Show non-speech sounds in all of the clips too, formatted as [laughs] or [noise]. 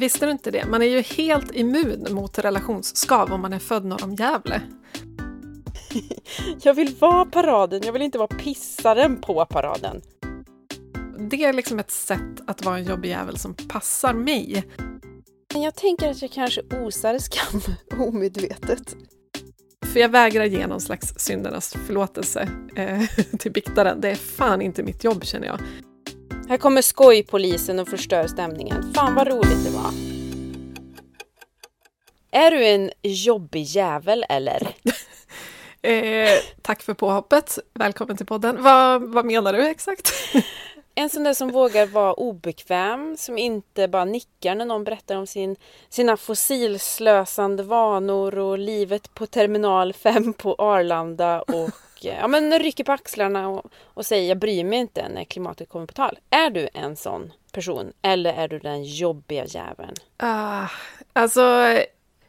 Visste du inte det? Man är ju helt immun mot relationsskav om man är född norr om Gävle. Jag vill vara paraden, jag vill inte vara pissaren på paraden. Det är liksom ett sätt att vara en jobbig jävel som passar mig. Men jag tänker att jag kanske osar skam [laughs] omedvetet. För jag vägrar ge någon slags syndernas förlåtelse eh, [laughs] till biktaren. Det är fan inte mitt jobb känner jag. Här kommer skojpolisen och förstör stämningen. Fan vad roligt det var. Är du en jobbig jävel eller? [laughs] Eh, tack för påhoppet. Välkommen till podden. Vad, vad menar du exakt? [laughs] En sån där som vågar vara obekväm, som inte bara nickar när någon berättar om sin, sina fossilslösande vanor och livet på terminal 5 på Arlanda och ja, men rycker på axlarna och, och säger jag bryr mig inte när klimatet kommer på tal. Är du en sån person eller är du den jobbiga jäveln? Uh, alltså,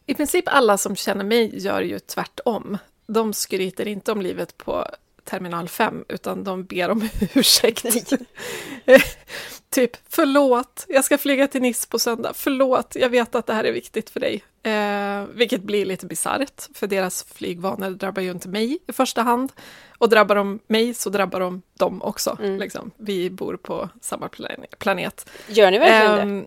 i princip alla som känner mig gör ju tvärtom. De skryter inte om livet på terminal 5, utan de ber om [laughs] ursäkt. [laughs] typ, förlåt, jag ska flyga till Nice på söndag. Förlåt, jag vet att det här är viktigt för dig. Eh, vilket blir lite bisarrt, för deras flygvanor drabbar ju inte mig i första hand. Och drabbar de mig så drabbar de dem också. Mm. Liksom. Vi bor på samma planet. Gör ni verkligen eh,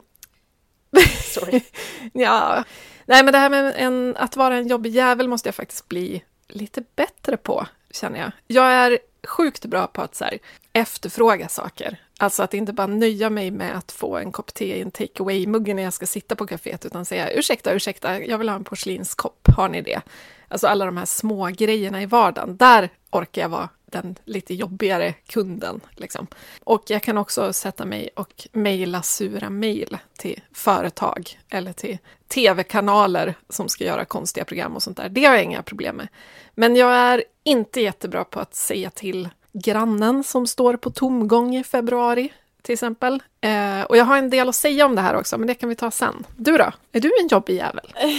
det? [laughs] Sorry. [laughs] ja, nej men det här med en, att vara en jobbig jävel måste jag faktiskt bli lite bättre på känner jag. Jag är sjukt bra på att så här, efterfråga saker. Alltså att inte bara nöja mig med att få en kopp te i en take away-mugg när jag ska sitta på kaféet, utan säga ursäkta, ursäkta, jag vill ha en porslinskopp, har ni det? Alltså alla de här små grejerna i vardagen, där orkar jag vara den lite jobbigare kunden. Liksom. Och jag kan också sätta mig och mejla sura mejl till företag eller till tv-kanaler som ska göra konstiga program och sånt där. Det har jag inga problem med. Men jag är inte jättebra på att säga till grannen som står på tomgång i februari till exempel. Eh, och jag har en del att säga om det här också, men det kan vi ta sen. Du då? Är du en jobbig jävel? [laughs]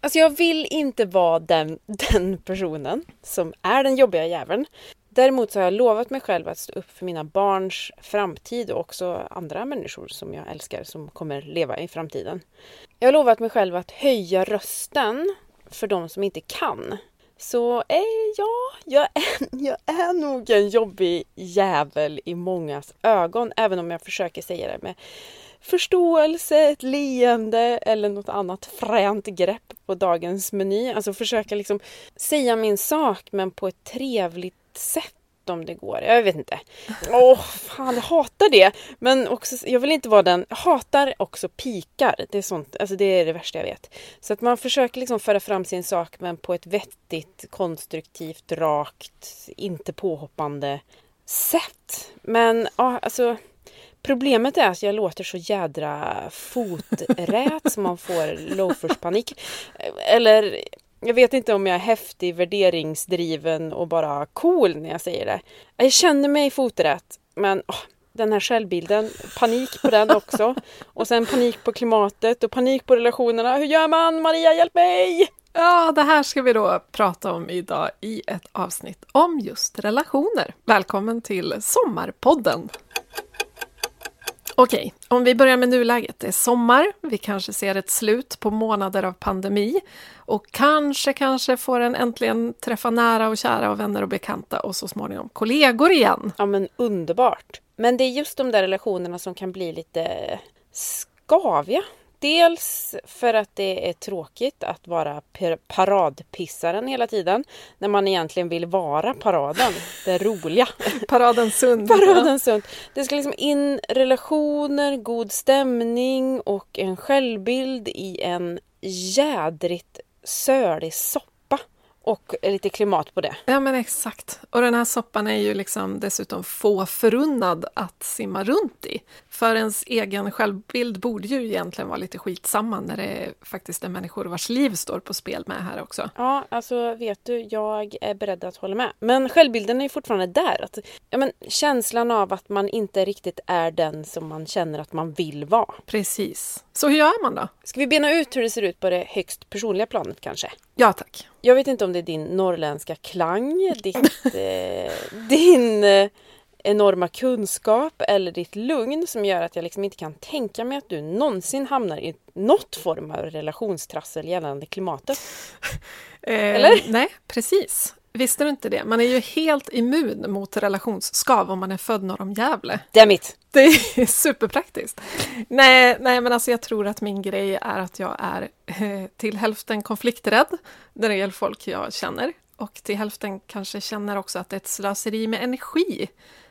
Alltså jag vill inte vara den, [laughs] den personen som är den jobbiga jäveln. Däremot så har jag lovat mig själv att stå upp för mina barns framtid och också andra människor som jag älskar som kommer leva i framtiden. Jag har lovat mig själv att höja rösten för de som inte kan. Så eh, ja, jag är, [laughs] jag är nog en jobbig jävel i mångas ögon, även om jag försöker säga det med förståelse, ett leende eller något annat fränt grepp på dagens meny. Alltså försöka liksom säga min sak men på ett trevligt sätt om det går. Jag vet inte. Åh, oh, fan, jag hatar det. Men också, jag vill inte vara den, jag hatar också pikar. Det är sånt, alltså det är det värsta jag vet. Så att man försöker liksom föra fram sin sak men på ett vettigt, konstruktivt, rakt, inte påhoppande sätt. Men ja, alltså Problemet är att jag låter så jädra foträt som man får loaferspanik. Eller jag vet inte om jag är häftig, värderingsdriven och bara cool när jag säger det. Jag känner mig foträtt, men oh, den här självbilden, panik på den också. [laughs] Och sen panik på klimatet och panik på relationerna. Hur gör man? Maria, hjälp mig! Ja, det här ska vi då prata om idag i ett avsnitt om just relationer. Välkommen till Sommarpodden! Okej, om vi börjar med nuläget. Det är sommar, vi kanske ser ett slut på månader av pandemi och kanske, kanske får en äntligen träffa nära och kära och vänner och bekanta och så småningom kollegor igen. Ja, men underbart! Men det är just de där relationerna som kan bli lite skaviga Dels för att det är tråkigt att vara paradpissaren hela tiden. När man egentligen vill vara paraden, det roliga. [laughs] Paraden sund. Paraden sund. Det ska liksom in relationer, god stämning och en självbild i en jädrigt sölig soppa och lite klimat på det. Ja men exakt. Och den här soppan är ju liksom dessutom få förunnad att simma runt i. För ens egen självbild borde ju egentligen vara lite skitsamma när det faktiskt är människor vars liv står på spel med här också. Ja, alltså vet du, jag är beredd att hålla med. Men självbilden är ju fortfarande där. Att, ja, men, känslan av att man inte riktigt är den som man känner att man vill vara. Precis. Så hur gör man då? Ska vi bena ut hur det ser ut på det högst personliga planet kanske? Ja, tack. Jag vet inte om det är din norrländska klang, ditt, [laughs] eh, din eh, enorma kunskap eller ditt lugn som gör att jag liksom inte kan tänka mig att du någonsin hamnar i något form av relationstrassel gällande klimatet. Eh, Eller? Nej, precis. Visste du inte det? Man är ju helt immun mot relationsskav om man är född norr om Gävle. Dammit! Det är superpraktiskt. Nej, nej, men alltså jag tror att min grej är att jag är eh, till hälften konflikträdd när det gäller folk jag känner och till hälften kanske känner också att det är ett slöseri med energi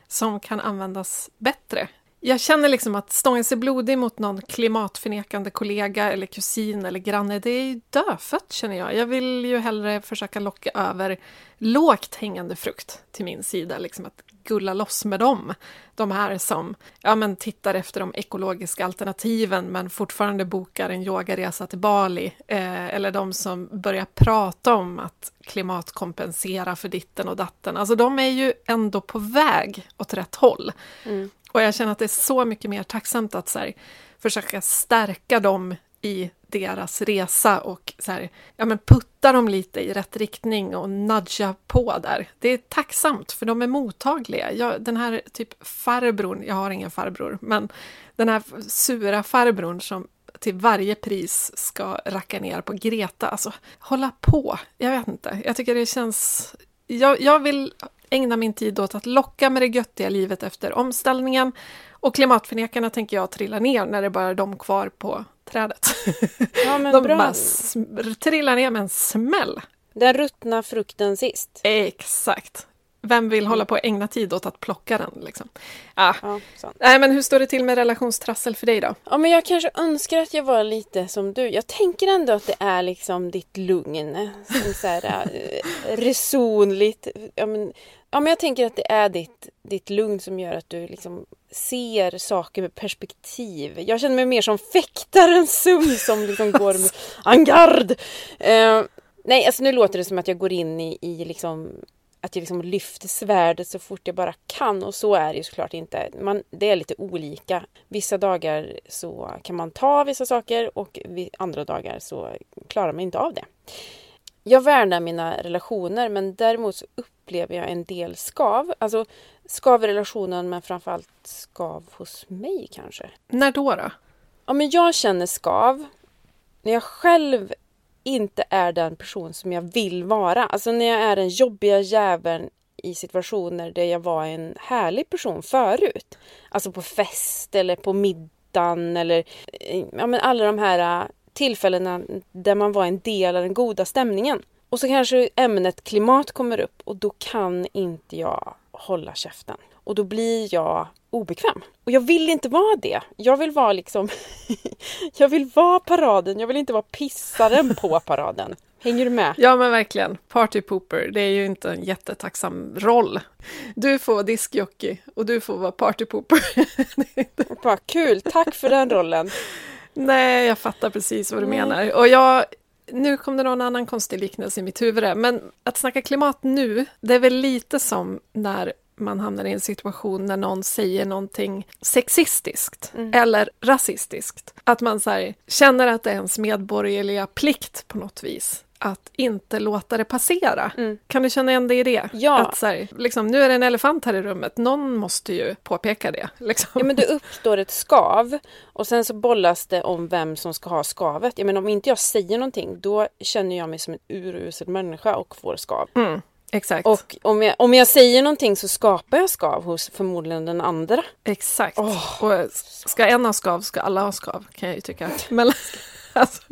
som kan användas bättre. Jag känner liksom att stånga sig blodig mot någon klimatförnekande kollega eller kusin eller granne, det är ju dödfött känner jag. Jag vill ju hellre försöka locka över lågt hängande frukt till min sida, liksom att gulla loss med dem. De här som ja, men tittar efter de ekologiska alternativen men fortfarande bokar en yogaresa till Bali. Eh, eller de som börjar prata om att klimatkompensera för ditten och datten. Alltså de är ju ändå på väg åt rätt håll. Mm. Och jag känner att det är så mycket mer tacksamt att så här, försöka stärka dem i deras resa och så här, ja, men putta dem lite i rätt riktning och nudga på där. Det är tacksamt för de är mottagliga. Jag, den här typ farbrorn, jag har ingen farbror, men den här sura farbrorn som till varje pris ska racka ner på Greta, alltså hålla på. Jag vet inte, jag tycker det känns... Jag, jag vill ägna min tid åt att locka med det göttiga livet efter omställningen och klimatförnekarna tänker jag trilla ner när det bara är de kvar på trädet. [laughs] Ja De bra. bara trillar ner med en smäll. Den ruttna frukten sist. Exakt. Vem vill hålla på och ägna tid åt att plocka den? Liksom? Ja. Ja. Nej, men hur står det till med relationstrassel för dig då? Ja, men jag kanske önskar att jag var lite som du. Jag tänker ändå att det är liksom ditt lugn. Som så här, [laughs] eh, resonligt. Ja men, ja, men jag tänker att det är ditt, ditt lugn som gör att du liksom ser saker med perspektiv. Jag känner mig mer som fäktaren Sum som liksom [laughs] går med en gard. Eh, nej, alltså nu låter det som att jag går in i, i liksom att jag liksom lyfter svärdet så fort jag bara kan och så är det ju såklart inte. Man, det är lite olika. Vissa dagar så kan man ta vissa saker och andra dagar så klarar man inte av det. Jag värnar mina relationer men däremot så upplever jag en del skav. Alltså skav i relationen men framförallt skav hos mig kanske. När då? då? Ja, men jag känner skav när jag själv inte är den person som jag vill vara. Alltså när jag är den jobbiga jäveln i situationer där jag var en härlig person förut. Alltså på fest eller på middagen eller ja, men alla de här äh, tillfällena där man var en del av den goda stämningen. Och så kanske ämnet klimat kommer upp och då kan inte jag hålla käften. Och då blir jag obekväm. Och jag vill inte vara det. Jag vill vara liksom... [laughs] jag vill vara paraden. Jag vill inte vara pissaren på [laughs] paraden. Hänger du med? Ja, men verkligen. Party pooper, det är ju inte en jättetacksam roll. Du får vara diskjockey och du får vara party pooper. [laughs] Bara, kul, tack för den rollen. Nej, jag fattar precis vad du Nej. menar. Och jag, nu kom det någon annan konstig liknelse i mitt huvud, men att snacka klimat nu, det är väl lite som när man hamnar i en situation när någon säger någonting sexistiskt Mm. eller rasistiskt. Att man så här, känner att det är ens medborgerliga plikt på något vis att inte låta det passera. Mm. Kan du känna igen dig i det? Ja. Att så här, liksom, nu är det en elefant här i rummet, någon måste ju påpeka det. Liksom. Ja men det uppstår ett skav och sen så bollas det om vem som ska ha skavet. Jag menar om inte jag säger någonting då känner jag mig som en urusel människa och får skav. Mm, exakt. Och om jag, om jag säger någonting så skapar jag skav hos förmodligen den andra. Exakt. Åh. Och ska en ha skav ska alla ha skav, kan jag ju tycka. [laughs] Men, [laughs] alltså,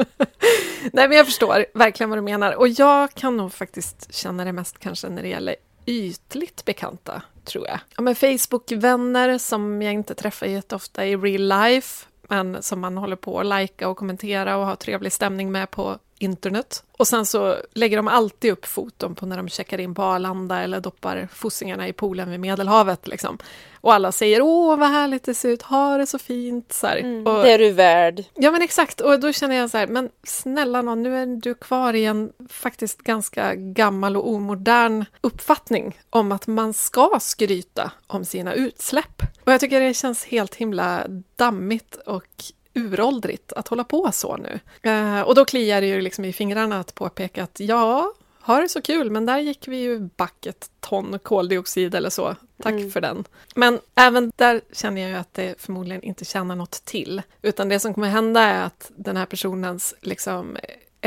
nej, men jag förstår verkligen vad du menar. Och jag kan nog faktiskt känna det mest kanske när det gäller ytligt bekanta, tror jag. Ja, men Facebook-vänner som jag inte träffar jätteofta i real life, men som man håller på att likea och kommentera och ha trevlig stämning med på internet. Och sen så lägger de alltid upp foton på när de checkar in på Arlanda eller doppar fossingarna i poolen vid Medelhavet. Liksom. Och alla säger åh vad härligt det ser ut, ha det så fint. Så här. Och, Det är du värd. Ja men exakt, och då känner jag så här, men snälla nån, nu är du kvar i en faktiskt ganska gammal och omodern uppfattning om att man ska skryta om sina utsläpp. Och jag tycker det känns helt himla dammigt och uråldrigt att hålla på så nu. Eh, och då kliar det ju liksom i fingrarna att påpeka att ja, ha det så kul, men där gick vi ju back ett ton koldioxid eller så. Tack Mm. för den. Men även där känner jag ju att det förmodligen inte tjänar något till. Utan det som kommer hända är att den här personens liksom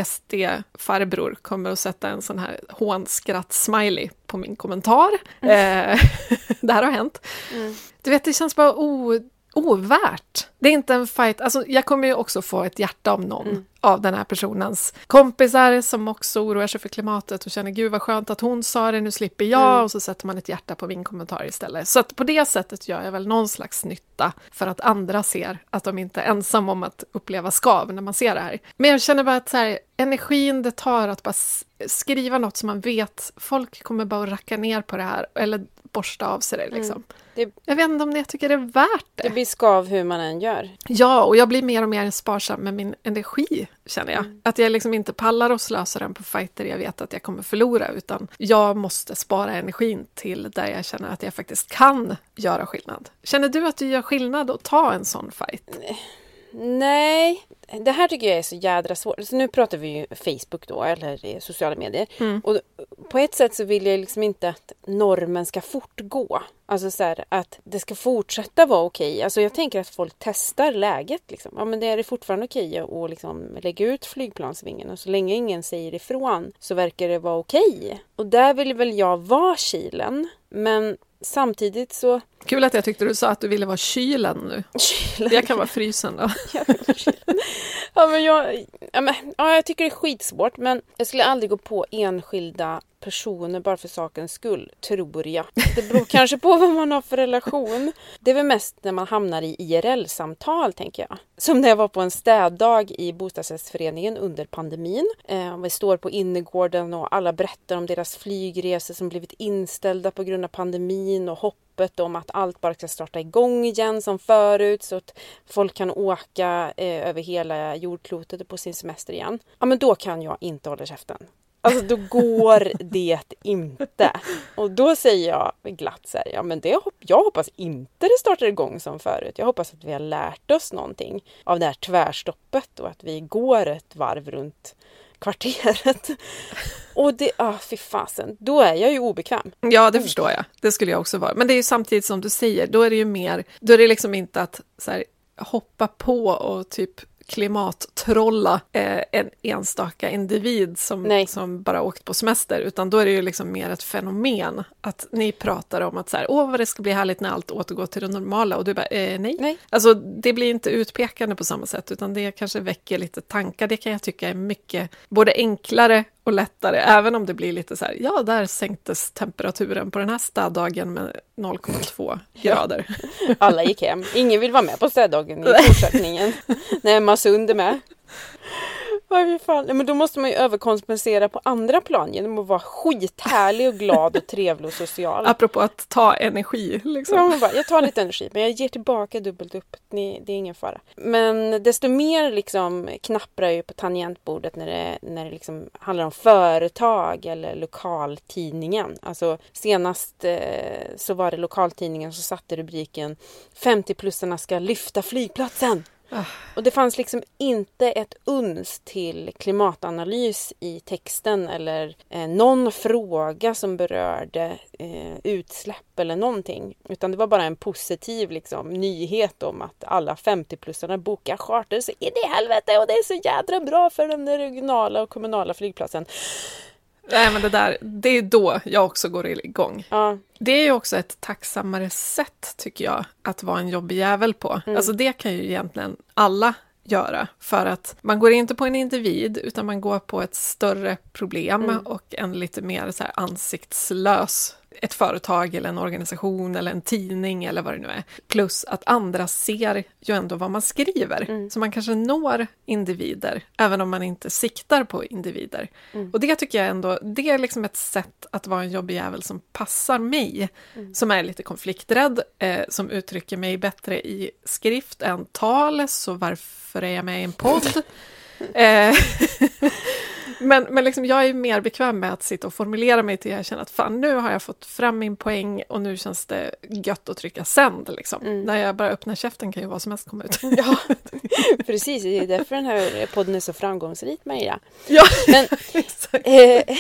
SD-farbror kommer att sätta en sån här hånskratt-smiley på min kommentar. Eh, [laughs] det här har hänt. Mm. Du vet, det känns bara o, ovärt. Det är inte en fight. Alltså, jag kommer ju också få ett hjärta av någon Mm. av den här personens kompisar som också oroar sig för klimatet och känner gud vad skönt att hon sa det, nu slipper jag. Mm. Och så sätter man ett hjärta på min kommentar istället. Så att på det sättet gör jag väl någon slags nytta för att andra ser att de inte är ensamma om att uppleva skav när man ser det här. Men jag känner bara att så här, energin det tar att bara skriva något som man vet, folk kommer bara att racka ner på det här eller borsta av sig det liksom. Det- Jag vet inte om jag tycker det är värt det. Det blir skav hur man än gör. Ja, och jag blir mer och mer sparsam med min energi, känner jag. Mm. Att jag liksom inte pallar att slösa den på fighter jag vet att jag kommer förlora, utan jag måste spara energin till där jag känner att jag faktiskt kan göra skillnad. Känner du att du gör skillnad att ta en sån fight? Nej, det här tycker jag är så jädra svårt. Så nu pratar vi ju Facebook då, eller sociala medier. Mm. Och på ett sätt så vill jag liksom inte att normen ska fortgå. Alltså så här, att det ska fortsätta vara okej. Alltså jag tänker att folk testar läget. Liksom. Ja men det är det fortfarande okej att liksom lägga ut flygplansvingen. Och så länge ingen säger ifrån så verkar det vara okej. Och där vill väl jag vara kilen. Men samtidigt så... Kul att jag tyckte du sa att du ville vara kylen nu. Kilen. Jag kan vara frysen då. [laughs] Ja, men jag, ja, men, ja, jag tycker det är skitsvårt men jag skulle aldrig gå på enskilda personer bara för sakens skull, tror jag. Det beror kanske på vad man har för relation. Det är väl mest när man hamnar i IRL-samtal, tänker jag. Som när jag var på en städdag i bostadsrättsföreningen under pandemin. Eh, vi står på innergården och alla berättar om deras flygresor som blivit inställda på grund av pandemin och hoppet om att allt bara ska starta igång igen som förut så att folk kan åka eh, över hela jordklotet på sin semester igen. Ja, men då kan jag inte hålla käften. Alltså då går det inte. Och då säger jag glatt så här, ja men det, hop- jag hoppas inte det startar igång som förut. Jag hoppas att vi har lärt oss någonting av det här tvärstoppet och att vi går ett varv runt kvarteret. Och det, ah fy fasen, då är jag ju obekväm. Ja, det förstår jag. Det skulle jag också vara. Men det är ju samtidigt som du säger, då är det ju mer, då är det liksom inte att så här, hoppa på och typ klimattrolla eh, en enstaka individ som, Nej. som bara åkt på semester, utan då är det ju liksom mer ett fenomen. Att ni pratar om att så här, åh vad det ska bli härligt när allt återgår till det normala, och du bara, eh, nej. Nej. Alltså det blir inte utpekande på samma sätt, utan det kanske väcker lite tankar. Det kan jag tycka är mycket både enklare och lättare, även om det blir lite så här, ja, där sänktes temperaturen på den här städdagen med 0,2 grader. [laughs] Alla gick hem. Ingen vill vara med på städdagen i [laughs] fortsättningen. När Emma Sund är med. Vad fan. Nej, Men då måste man ju överkompensera på andra plan genom att vara skithärlig och glad och trevlig och social. [laughs] Apropå att ta energi, liksom. Ja, man bara, jag tar lite energi men jag ger tillbaka dubbelt upp. Ni, det är ingen fara. Men desto mer liksom knapprar jag på tangentbordet när det, när det liksom handlar om företag eller lokaltidningen. Alltså senast eh, så var det lokaltidningen som satte rubriken 50-plussarna ska lyfta flygplatsen. Och det fanns liksom inte ett uns till klimatanalys i texten eller eh, någon fråga som berörde eh, utsläpp eller någonting. Utan det var bara en positiv liksom, nyhet om att alla 50-plussarna bokar charter så in i helvete och det är så jädra bra för den regionala och kommunala flygplatsen. Nej, men det där, det är då jag också går igång. Ja, Det är ju också ett tacksammare sätt, tycker jag, att vara en jobbig jävel på. Mm. Alltså det kan ju egentligen alla göra, för att man går inte på en individ, utan man går på ett större problem Mm. och en lite mer så här ansiktslös ett företag eller en organisation eller en tidning eller vad det nu är. Plus att andra ser ju ändå vad man skriver. Mm. Så man kanske når individer, även om man inte siktar på individer. Mm. Och det tycker jag ändå, det är liksom ett sätt att vara en jobbig jävel som passar mig. Mm. Som är lite konflikträdd, eh, som uttrycker mig bättre i skrift än tal, så varför är jag med i en podd? [laughs] eh, [laughs] men men liksom, jag är mer bekväm med att sitta och formulera mig till jag känner att fan, nu har jag fått fram min poäng och nu känns det gött att trycka sänd. Liksom. Mm. När jag bara öppnar käften kan ju vad som helst komma ut. Ja, [laughs] precis. Det är därför den här podden är så framgångsrik, Maria. ja, Men [laughs] exakt. eh,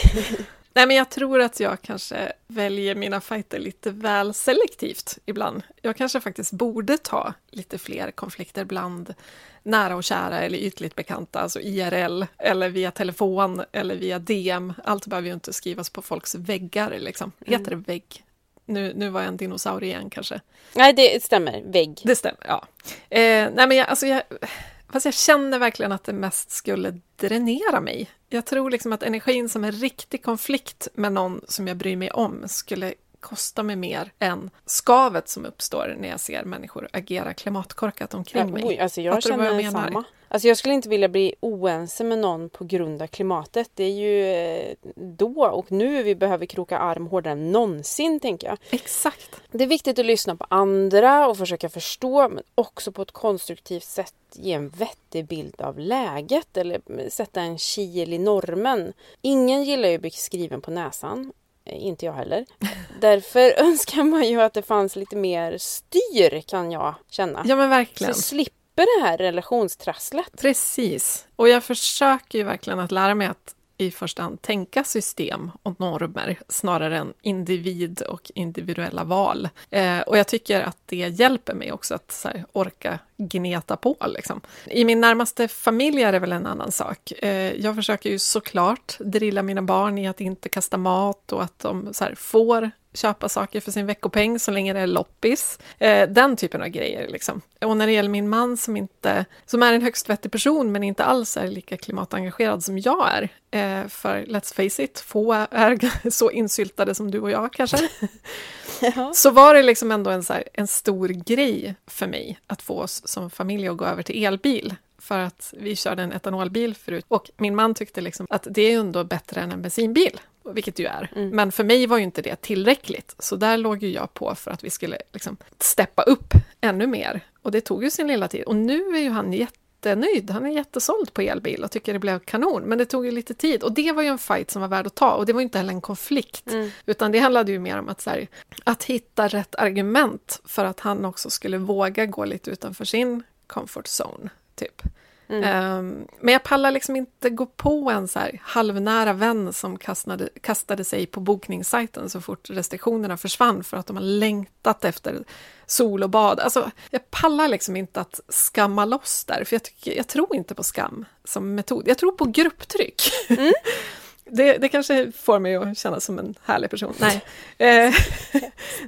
Nej, men jag tror att jag kanske väljer mina fighter lite väl selektivt ibland. Jag kanske faktiskt borde ta lite fler konflikter bland nära och kära eller ytligt bekanta, alltså IRL, eller via telefon eller via DM. Allt behöver ju inte skrivas på folks väggar, liksom. Heter det vägg? Nu, nu var jag en dinosaurie igen kanske. nej, det stämmer. Vägg. Det stämmer, ja. Eh, nej, men jag, alltså jag, fast jag känner verkligen att det mest skulle dränera mig. Jag tror liksom att energin som en riktig konflikt med någon som jag bryr mig om skulle kosta mig mer än skavet som uppstår när jag ser människor agera klimatkorkat omkring Ja, mig. oj, alltså jag Fattar känner jag menar? samma. Alltså jag skulle inte vilja bli oense med någon på grund av klimatet. Det är ju eh, då och nu vi behöver kroka arm hårdare än någonsin, tänker jag. Exakt. Det är viktigt att lyssna på andra och försöka förstå, men också på ett konstruktivt sätt ge en vettig bild av läget eller sätta en kil i normen. Ingen gillar ju att bli skriven på näsan. Eh, Inte jag heller. Därför [laughs] önskar man ju att det fanns lite mer styr, kan jag känna. Ja, men Så verkligen. jag slipper det här relationstrasslet. Precis. Och jag försöker ju verkligen att lära mig att i första hand tänka system och normer snarare än individ och individuella val. Eh, och jag tycker att det hjälper mig också att så här, orka gneta på. Liksom. I min närmaste familj är det väl en annan sak. Eh, jag försöker ju såklart drilla mina barn i att inte kasta mat och att de så här, får köpa saker för sin veckopeng så länge det är loppis. Eh, den typen av grejer. Liksom. Och när det gäller min man som, inte, som är en högst vettig person men inte alls är lika klimatengagerad som jag är. Eh, för let's face it, få är [laughs] så insyltade som du och jag kanske. [laughs] Ja. Så var det liksom ändå en, här, en stor grej för mig att få oss som familj att gå över till elbil. För att vi körde en etanolbil förut och min man tyckte liksom att det är ändå bättre än en bensinbil. Vilket det ju är. Mm. Men för mig var ju inte det tillräckligt. Så där låg ju jag på för att vi skulle liksom steppa upp ännu mer. Och det tog ju sin lilla tid. Och nu är ju han jättenöjd. Han är jättesåld på elbil och tycker det blev kanon. Men det tog ju lite tid. Och det var ju en fight som var värd att ta. Och det var ju inte heller en konflikt. Mm. Utan det handlade ju mer om att, så här, att hitta rätt argument för att han också skulle våga gå lite utanför sin comfort zone. Typ. Mm. Ehm, men jag pallar liksom inte gå på en så halvnära vän som kastade, kastade sig på bokningssajten så fort restriktionerna försvann för att de har längtat efter sol och bad. Alltså, jag pallar liksom inte att skamma loss där, för jag, tycker, jag tror inte på skam som metod. Jag tror på grupptryck. [laughs] Det, det kanske får mig att känna som en härlig person. Nej, [laughs] eh, [laughs]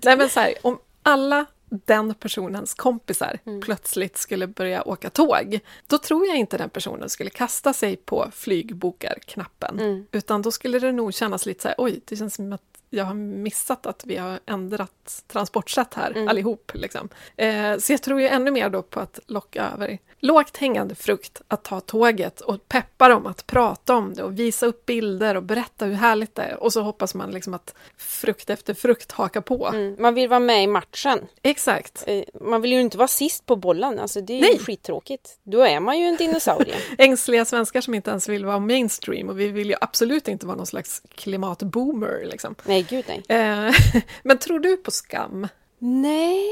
Nej men så här, om alla den personens kompisar Mm. plötsligt skulle börja åka tåg, då tror jag inte den personen skulle kasta sig på flygbokarknappen. Mm. Utan då skulle det nog kännas lite så här, oj, det känns som att jag har missat att vi har ändrat transportsätt här Mm. allihop. Liksom. Eh, så jag tror ju ännu mer då på att locka över lågt hängande frukt, att ta tåget och peppa dem att prata om det och visa upp bilder och berätta hur härligt det är. Och så hoppas man liksom att frukt efter frukt hakar på. Mm. Man vill vara med i matchen. Exakt. Eh, Man vill ju inte vara sist på bollen. Alltså det är ju Nej. skittråkigt. Då är man ju en dinosaurie. [laughs] Ängsliga svenskar som inte ens vill vara mainstream och vi vill ju absolut inte vara någon slags klimatboomer. Liksom. Nej, gud nej. Eh, [laughs] men tror du på skam? Nej,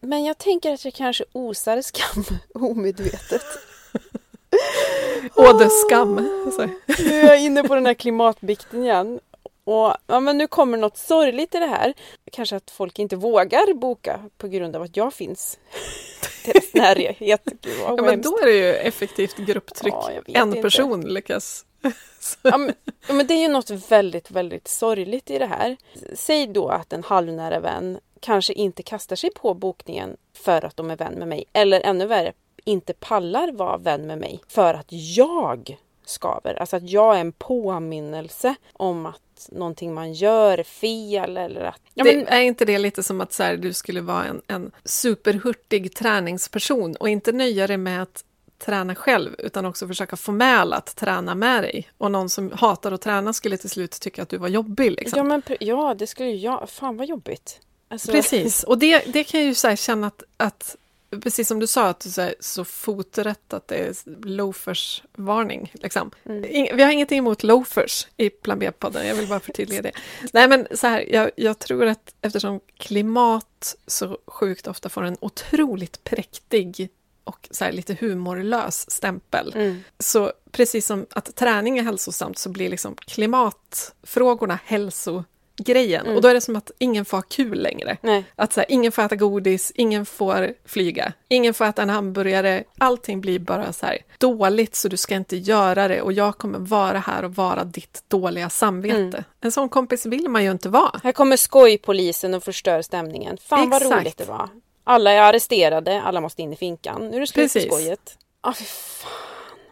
men jag tänker att jag kanske osar skam [laughs] omedvetet. [laughs] Åh, det skam! Så. Nu är jag inne på den här klimatbikten igen. Och ja, men nu kommer något sorgligt i det här. Kanske att folk inte vågar boka på grund av att jag finns. Deras närhet. Gud, Ja, men hemskt. då är det ju effektivt grupptryck. Ja, en inte. person lyckas. [laughs] Ja, men, men det är ju något väldigt, väldigt sorgligt i det här. Säg då att en halvnära vän kanske inte kastar sig på bokningen för att de är vän med mig. Eller ännu värre, inte pallar vara vän med mig för att jag skaver. Alltså att jag är en påminnelse om att någonting man gör är fel eller att... Ja, det, men, Är inte det lite som att så här, du skulle vara en, en superhurtig träningsperson och inte nöja dig med att träna själv utan också försöka få med alla att träna med dig. Och någon som hatar att träna skulle till slut tycka att du var jobbig. Liksom. ja, men ja, det skulle ju jag... Fan vad jobbigt. Alltså, Precis, och det, det kan jag ju så här känna att, att precis som du sa, att du säger så foträtt att det är loafers-varning. Liksom. Mm. Vi har ingenting emot loafers i Plan B-podden, jag vill bara förtydliga det. Nej, men så här, jag, jag, tror att eftersom klimat så sjukt ofta får en otroligt präktig och så lite humorlös stämpel. Mm. Så precis som att träning är hälsosamt så blir liksom klimatfrågorna hälso grejen. Mm. Och då är det som att ingen får ha kul längre. Nej. Att så här, ingen får äta godis, ingen får flyga, ingen får äta en hamburgare. Allting blir bara så här dåligt så du ska inte göra det och jag kommer vara här och vara ditt dåliga samvete. Mm. En sån kompis vill man ju inte vara. Här kommer skojpolisen och förstör stämningen. Fan Exakt. vad roligt det var. Alla är arresterade, alla måste in i finkan. Nu är det slut på skojet. Ah, fan.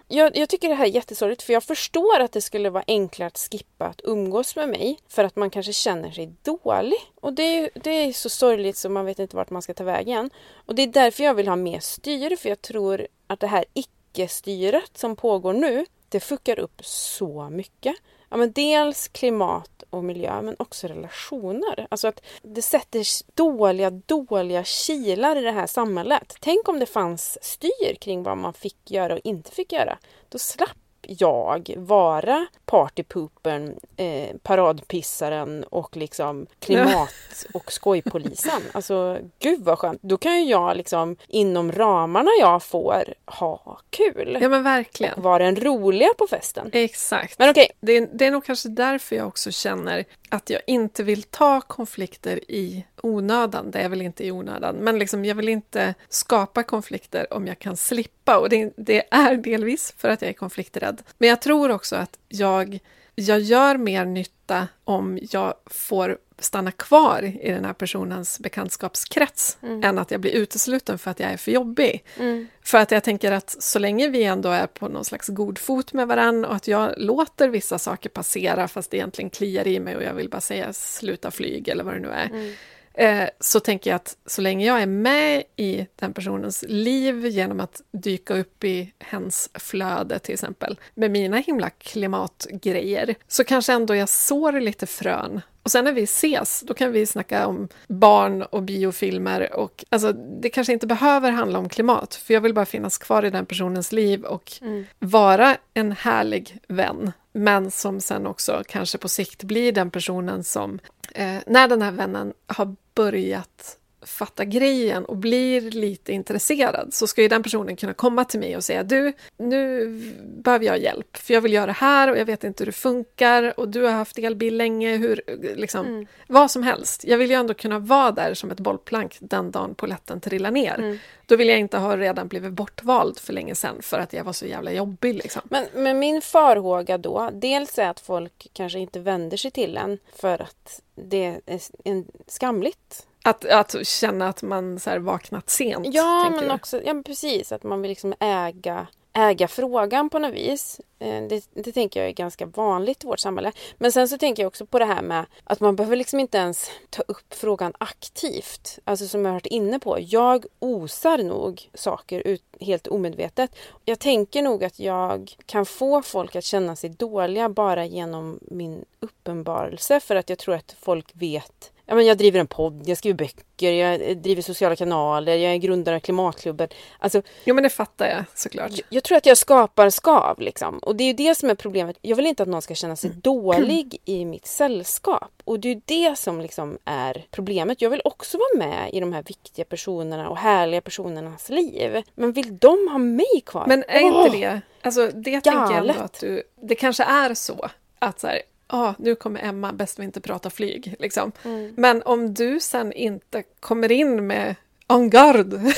Jag, jag, tycker det här är jättesorgligt för jag förstår att det skulle vara enklare att skippa att umgås med mig för att man kanske känner sig dålig. Och det är, det är så sorgligt så man vet inte vart man ska ta vägen. Och det är därför jag vill ha mer styr för jag tror att det här icke-styret som pågår nu det fuckar upp så mycket. Ja, men dels klimat och miljö men också relationer. Alltså att det sätter dåliga, dåliga kilar i det här samhället. Tänk om det fanns styr kring vad man fick göra och inte fick göra. Då slapp jag vara partypoopern, eh, paradpissaren och liksom klimat och skojpolisen. [laughs] Alltså gud vad skönt. Då kan ju jag liksom inom ramarna jag får ha kul. Ja men verkligen. Och vara den roliga på festen. Exakt. Men okej. Okay. Det, det är nog kanske därför jag också känner att jag inte vill ta konflikter i onödan. Det är väl inte i onödan, men liksom, jag vill inte skapa konflikter om jag kan slippa. Och det, det är delvis för att jag är konflikträdd. Men jag tror också att jag, jag gör mer nytta om jag får stanna kvar i den här personens bekantskapskrets mm. än att jag blir utesluten för att jag är för jobbig. Mm. För att jag tänker att så länge vi ändå är på någon slags god fot med varandra och att jag låter vissa saker passera fast det egentligen kliar i mig och jag vill bara säga sluta flyg eller vad det nu är. Mm eh, så tänker jag att så länge jag är med i den personens liv genom att dyka upp i hens flöde till exempel, med mina himla klimatgrejer, så kanske ändå jag sår lite frön och sen när vi ses, då kan vi snacka om barn och biofilmer och alltså, det kanske inte behöver handla om klimat, för jag vill bara finnas kvar i den personens liv och mm. vara en härlig vän, men som sen också kanske på sikt blir den personen som, eh, när den här vännen har börjat fattar grejen och blir lite intresserad så ska ju den personen kunna komma till mig och säga du, nu behöver jag hjälp för jag vill göra det här och jag vet inte hur det funkar och du har haft elbil länge, hur, liksom, mm. vad som helst. Jag vill ju ändå kunna vara där som ett bollplank den dagen poletten trillar ner. Mm. Då vill jag inte ha redan blivit bortvald för länge sedan för att jag var så jävla jobbig. Liksom. Men, men min farhåga då, dels är att folk kanske inte vänder sig till en för att det är en skamligt att, att känna att man så vaknat sent? Ja, men också, ja precis, att man vill liksom äga äga frågan på något vis. Eh, det, det, tänker jag är ganska vanligt i vårt samhälle. Men sen så tänker jag också på det här med att man behöver liksom inte ens ta upp frågan aktivt. Alltså som jag har varit inne på. Jag osar nog saker ut, helt omedvetet. Jag tänker nog att jag kan få folk att känna sig dåliga bara genom min uppenbarelse. För att jag tror att folk vet Ja, men jag driver en podd, jag skriver böcker, jag driver sociala kanaler, jag är grundare av Klimatklubben. Alltså, jo men det fattar jag såklart. Jag, jag, tror att jag skapar skav liksom. Och det är ju det som är problemet. Jag vill inte att någon ska känna sig mm. dålig i mitt sällskap. Och det är ju det som liksom är problemet. Jag vill också vara med i de här viktiga personerna och härliga personernas liv. Men vill de ha mig kvar? Men är oh! inte det, alltså det Galet. tänker jag ändå att du, det kanske är så att så här, ah, nu kommer Emma, bäst vi inte prata flyg. Liksom. Mm. Men om du sen inte kommer in med en garde,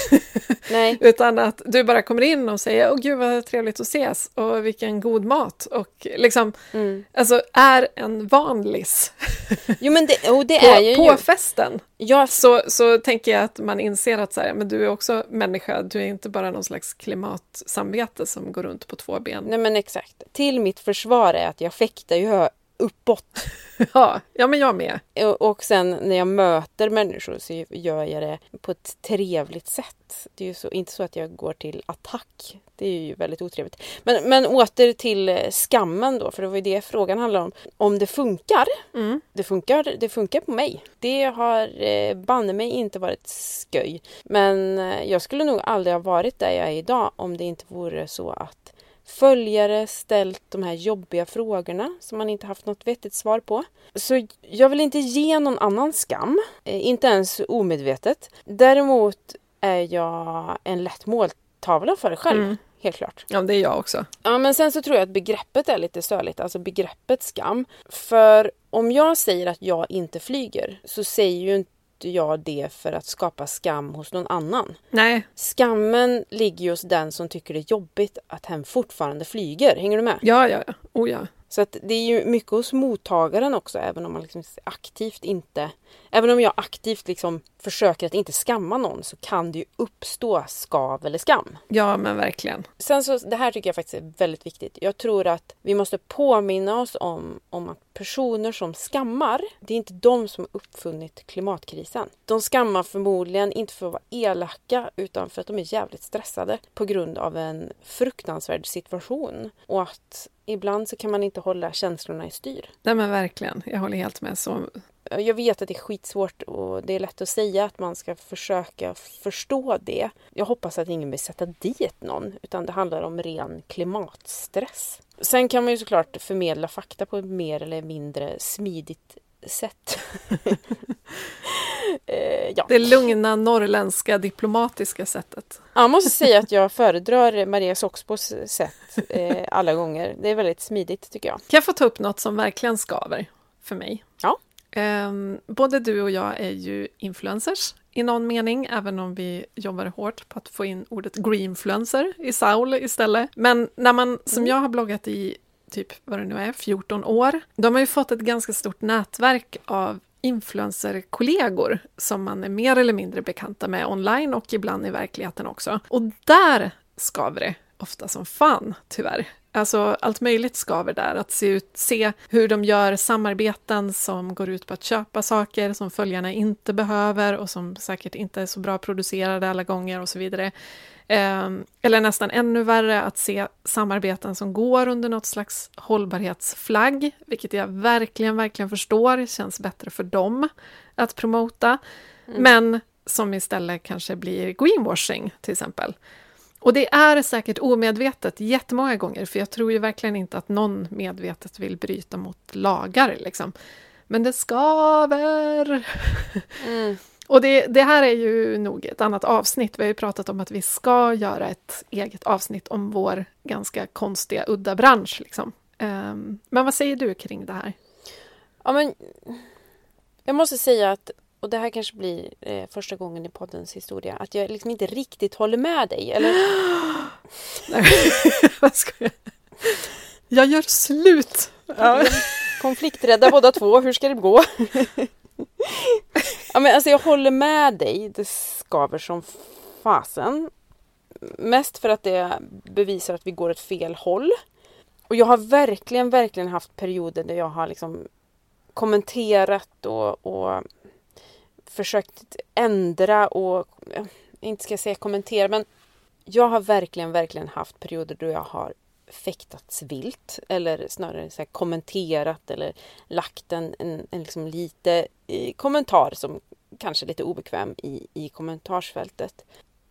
[laughs] utan att du bara kommer in och säger åh gud vad trevligt att ses och vilken god mat och liksom mm. alltså är en vanlis [laughs] jo, men det, och det på, är ju på ju. festen. Ja. Så, så tänker jag att man inser att så här, men du är också människa, du är inte bara någon slags klimatsamvete som går runt på två ben. Nej men exakt. Till mitt försvar är att jag fäktar ju uppåt. [laughs] Ja, ja men jag med. Och- Och sen när jag möter människor så gör jag det på ett trevligt sätt. Det är ju så, inte så att jag går till attack. Det är ju väldigt otrevligt. Men, men åter till skammen då, för det var ju det frågan handlar om. Om det funkar, Mm. det funkar, det funkar på mig. Det har eh, banne mig inte varit sköj. Men eh, jag skulle nog aldrig ha varit där jag är idag om det inte vore så att följare ställt de här jobbiga frågorna som man inte haft något vettigt svar på. Så jag vill inte ge någon annan skam, eh, inte ens omedvetet. Däremot är jag en lätt måltavla för det själv, Mm. helt klart. Ja, det är jag också. Ja, men sen så tror jag att begreppet är lite störligt, alltså begreppet skam. För om jag säger att jag inte flyger så säger ju inte jag det för att skapa skam hos någon annan. Nej, Skammen ligger ju hos den som tycker det är jobbigt att hen fortfarande flyger. Hänger du med? ja, ja, ja. Oh, ja. Så att det är ju mycket hos mottagaren också, även om man liksom aktivt inte... Även om jag aktivt liksom försöker att inte skamma någon så kan det ju uppstå skav eller skam. Ja, men verkligen. Sen så, det här tycker jag faktiskt är väldigt viktigt. Jag tror att vi måste påminna oss om, om att personer som skammar, det är inte de som har uppfunnit klimatkrisen. De skammar förmodligen inte för att vara elaka utan för att de är jävligt stressade på grund av en fruktansvärd situation. Och att ibland så kan man inte hålla känslorna i styr. Nej, men verkligen. Jag håller helt med. Så, Jag vet att det är skitsvårt och det är lätt att säga att man ska försöka förstå det. Jag hoppas att ingen vill sätta dit någon, utan det handlar om ren klimatstress. Sen kan man ju såklart förmedla fakta på ett mer eller mindre smidigt sätt. [laughs] eh, ja. det lugna norrländska diplomatiska sättet. Jag måste säga att jag föredrar Maria Soxbos sätt eh, alla gånger. Det är väldigt smidigt tycker jag. Kan jag få ta upp något som verkligen skaver för mig? Ehm, både du och jag är ju influencers i någon mening, även om vi jobbar hårt på att få in ordet greenfluencer i Saul istället. Men när man, som Mm. jag har bloggat i typ vad det nu är, 14 år, de har ju fått ett ganska stort nätverk av influencerkollegor som man är mer eller mindre bekanta med online och ibland i verkligheten också. Och där skaver det ofta som fan, tyvärr. Alltså allt möjligt skaver där, att se, ut, se hur de gör samarbeten som går ut på att köpa saker som följarna inte behöver och som säkert inte är så bra producerade alla gånger och så vidare. Ehm, eller nästan ännu värre att se samarbeten som går under något slags hållbarhetsflagg, vilket jag verkligen, verkligen förstår känns bättre för dem att promota, men som istället kanske blir greenwashing till exempel. Och det är säkert omedvetet jättemånga gånger, för jag tror ju verkligen inte att någon medvetet vill bryta mot lagar. Liksom. Men det skaver! Mm. Och det, det här är ju nog ett annat avsnitt. Vi har ju pratat om att vi ska göra ett eget avsnitt om vår ganska konstiga, udda bransch. Liksom. Ehm, men vad säger du kring det här? Ja, men jag måste säga att, och det här kanske blir eh, första gången i poddens historia, att jag liksom inte riktigt håller med dig. Eller, [gasps] vad ska [laughs] jag? Jag gör slut! Ja. konflikträdda båda två, hur ska det gå? [laughs] ja, men alltså jag håller med dig, det skaver som fasen. Mest för att det bevisar att vi går åt fel håll. Och jag har verkligen, verkligen haft perioder där jag har liksom kommenterat och, och försökt ändra och, eh, inte ska jag säga kommentera, men jag har verkligen, verkligen haft perioder då jag har fäktats vilt eller snarare så här kommenterat eller lagt en, en, en liksom lite i kommentar som kanske är lite obekväm i, i kommentarsfältet.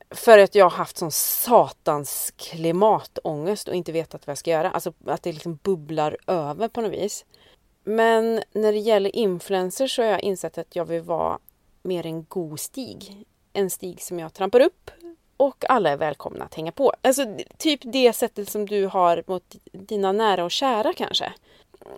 För att jag har haft sån satans klimatångest och inte vetat vad jag ska göra. Alltså att det liksom bubblar över på något vis. Men när det gäller influencers så har jag insett att jag vill vara mer en god stig. En stig som jag trampar upp och alla är välkomna att hänga på. Alltså typ det sättet som du har mot dina nära och kära kanske.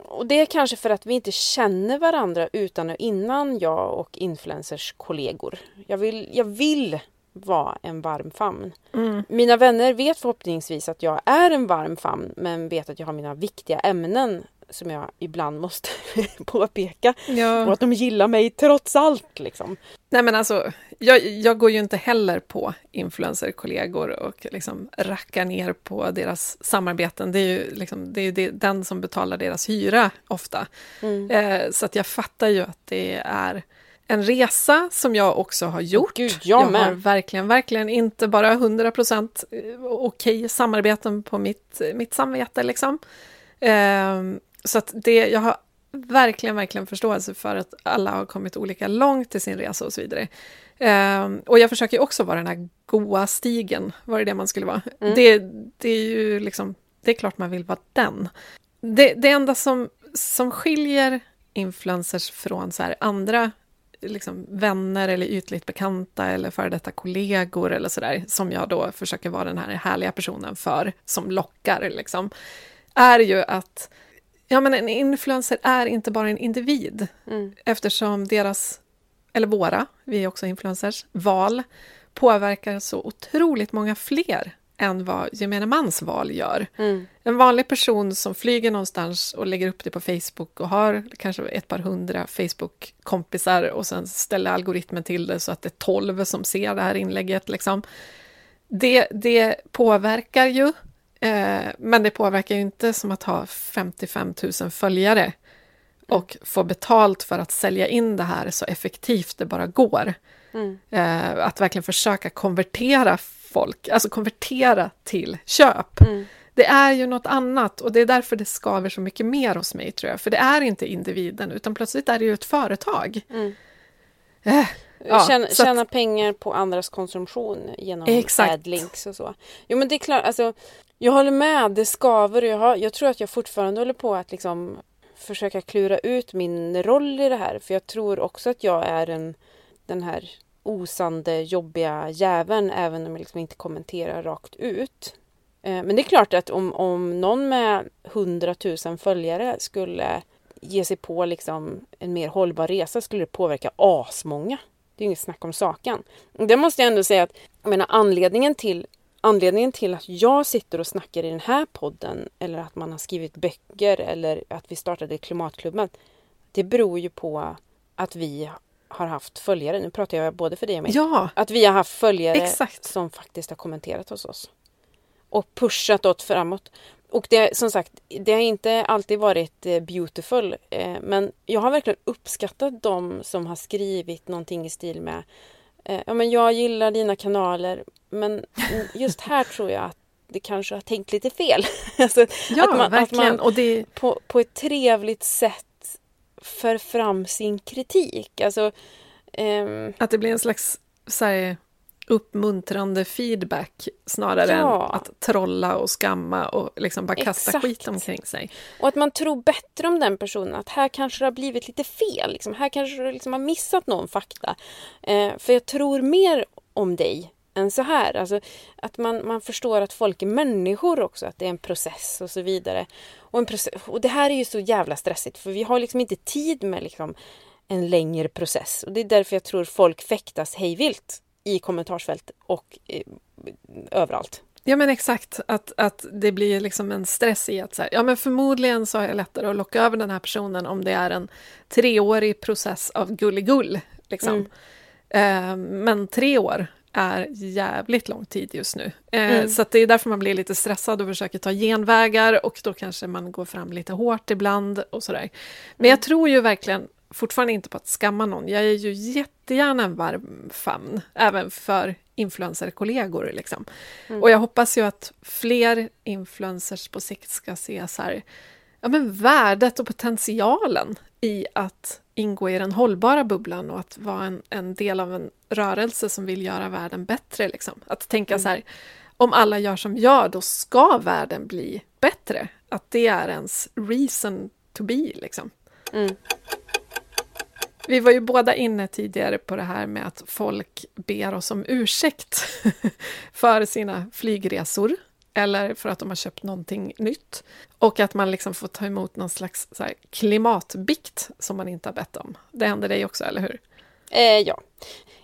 Och det är kanske för att vi inte känner varandra utan och innan jag och influencers kollegor. Jag vill, jag vill vara en varm famn. Mm. Mina vänner vet förhoppningsvis att jag är en varm famn men vet att jag har mina viktiga ämnen som jag ibland måste [laughs] påpeka. Ja. Och att de gillar mig trots allt. Liksom. Nej men alltså, jag, jag går ju inte heller på influencerkollegor och liksom rackar ner på deras samarbeten. Det är ju, liksom, det är ju det, den som betalar deras hyra ofta. Mm. Eh, så att jag fattar ju att det är en resa som jag också har gjort. Gud, jag jag har verkligen, verkligen inte bara 100% okej samarbeten på mitt, mitt samvete liksom. Eh, så att det, jag har verkligen, verkligen förståelse för att alla har kommit olika långt i sin resa och så vidare. Eh, och jag försöker också vara den här goa stigen, var det det man skulle vara? Mm. Det, det är ju liksom, det är klart man vill vara den. Det, det enda som, som skiljer influencers från så andra liksom, vänner eller ytligt bekanta eller före detta kollegor eller sådär, som jag då försöker vara den här härliga personen för, som lockar, liksom, är ju att ja, men en influencer är inte bara en individ, Mm. eftersom deras, eller våra, vi är också influencers, val påverkar så otroligt många fler än vad gemene mans val gör. Mm. En vanlig person som flyger någonstans och lägger upp det på Facebook och har kanske ett par hundra Facebook-kompisar och sen ställer algoritmen till det så att det är tolv som ser det här inlägget. Liksom. Det, det påverkar ju, eh, men det påverkar ju inte som att ha 55 000 följare och få betalt för att sälja in det här så effektivt det bara går. Mm. Eh, att verkligen försöka konvertera folk, alltså konvertera till köp. Mm. Det är ju något annat och det är därför det skaver så mycket mer hos mig tror jag. För det är inte individen utan plötsligt är det ju ett företag. Mm. Eh, Ja, tjäna, så att- tjäna pengar på andras konsumtion genom Exakt. adlinks och så. Jo men det är klart, alltså, jag håller med, det skaver och jag, har, jag tror att jag fortfarande håller på att liksom försöka klura ut min roll i det här. För jag tror också att jag är en, den här osande, jobbiga jäveln även om jag liksom inte kommenterar rakt ut. Eh, men det är klart att om, om någon med 100 000 följare skulle ge sig på liksom en mer hållbar resa skulle det påverka asmånga. Det är inget snack om saken. Det måste jag ändå säga att jag menar, anledningen, till, anledningen till att jag sitter och snackar i den här podden eller att man har skrivit böcker eller att vi startade Klimatklubben. Det beror ju på att vi har haft följare. Nu pratar jag både för dig och mig. ja, Att vi har haft följare Exakt. som faktiskt har kommenterat hos oss. Och pushat åt framåt. Och det, som sagt, det har inte alltid varit eh, beautiful. Eh, men jag har verkligen uppskattat de som har skrivit någonting i stil med Ja men jag gillar dina kanaler men just här [laughs] tror jag att det kanske har tänkt lite fel. [laughs] alltså, ja att man, att verkligen. man Och det, på, på ett trevligt sätt för fram sin kritik. Alltså, ehm, att det blir en slags så här, uppmuntrande feedback snarare Ja. än att trolla och skamma och liksom bara kasta Exakt. skit omkring sig. Och att man tror bättre om den personen. Att här kanske det har blivit lite fel. Liksom. Här kanske du liksom har missat någon fakta. Eh, för jag tror mer om dig än så här. Alltså, att man, man förstår att folk är människor också. Att det är en process och så vidare. Och, en process, och det här är ju så jävla stressigt. För vi har liksom inte tid med liksom en längre process. Och det är därför jag tror folk fäktas hejvilt i kommentarsfält och eh, överallt. Ja men exakt, att, att det blir liksom en stress i att så här, ja men förmodligen så är det lättare att locka över den här personen om det är en treårig process av gulligull. Liksom. Eh, men tre år är jävligt lång tid just nu. Eh, Mm. Så det är därför man blir lite stressad och försöker ta genvägar och då kanske man går fram lite hårt ibland och sådär. Men jag tror ju verkligen fortfarande inte på att skamma någon. Jag är ju jättegärna en varm famn, även för influencerkollegor. Liksom. Mm. Och jag hoppas ju att fler influencers på sikt ska se så här, ja, men värdet och potentialen i att ingå i den hållbara bubblan och att vara en, en del av en rörelse som vill göra världen bättre. Liksom. Att tänka Mm. så här, om alla gör som jag, då ska världen bli bättre. Att det är ens reason to be. Liksom. Mm. Vi var ju båda inne tidigare på det här med att folk ber oss om ursäkt [laughs] för sina flygresor eller för att de har köpt någonting nytt. Och att man liksom får ta emot någon slags så här, klimatbikt som man inte har bett om. Det händer dig också, eller hur? Eh, ja.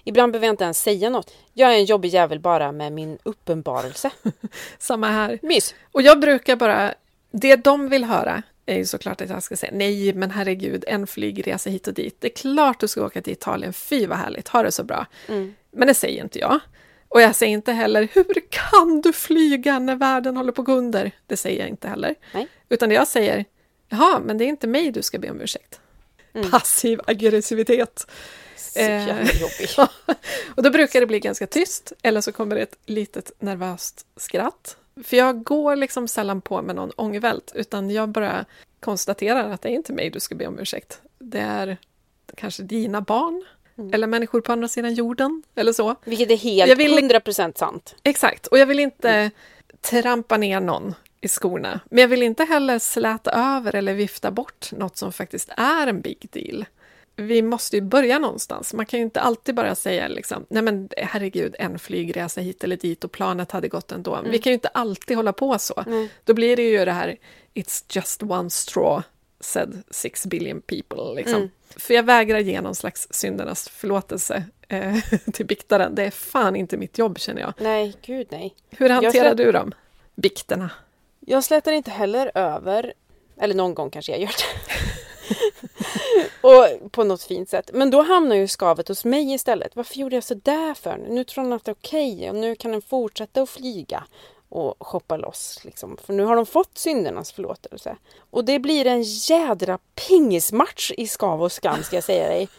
Ibland behöver jag inte ens säga något. Jag är en jobbig jävel bara med min uppenbarelse. [laughs] Samma här. Mys. Och jag brukar bara... Det de vill höra är ju såklart att jag ska säga nej, men herregud, en flygresa hit och dit. Det är klart du ska åka till Italien, fy vad härligt, ha det så bra. Mm. Men det säger inte jag. Och jag säger inte heller, hur kan du flyga när världen håller på att gå under? Det säger jag inte heller. Nej. Utan jag säger, jaha, men det är inte mig du ska be om ursäkt. Mm. Passiv aggressivitet. Så Eh, jävla jobbig. [laughs] och då brukar det bli ganska tyst, eller så kommer det ett litet nervöst skratt. För jag går liksom sällan på med någon ångvält, utan jag bara konstaterar att det är inte mig du ska be om ursäkt. Det är kanske dina barn, Mm. eller människor på andra sidan jorden, eller så. Vilket är helt Jag vill- 100% sant. Exakt, och jag vill inte trampa ner någon i skorna. Men jag vill inte heller släta över eller vifta bort något som faktiskt är en big deal. Vi måste ju börja någonstans. Man kan ju inte alltid bara säga liksom, nej men herregud, en flygresa hit eller dit och planet hade gått ändå. Vi kan ju inte alltid hålla på så. Nej. Då blir det ju det här, it's just one straw, said six billion people. Liksom. Mm. För jag vägrar ge någon slags syndernas förlåtelse eh, [laughs] till biktaren. Det är fan inte mitt jobb känner jag. Nej, gud nej. Hur hanterar slä- du dem? Bikterna? Jag slätar inte heller över, eller någon gång kanske jag gör det. [laughs] [laughs] och på något fint sätt. Men då hamnar ju skavet hos mig istället. Varför gjorde jag så där för? Nu tror han att det är okej och nu kan den fortsätta att flyga och shoppa loss. Liksom. För nu har de fått syndernas förlåtelse. Och det blir en jädra pingismatch i skav och skam ska jag säga dig.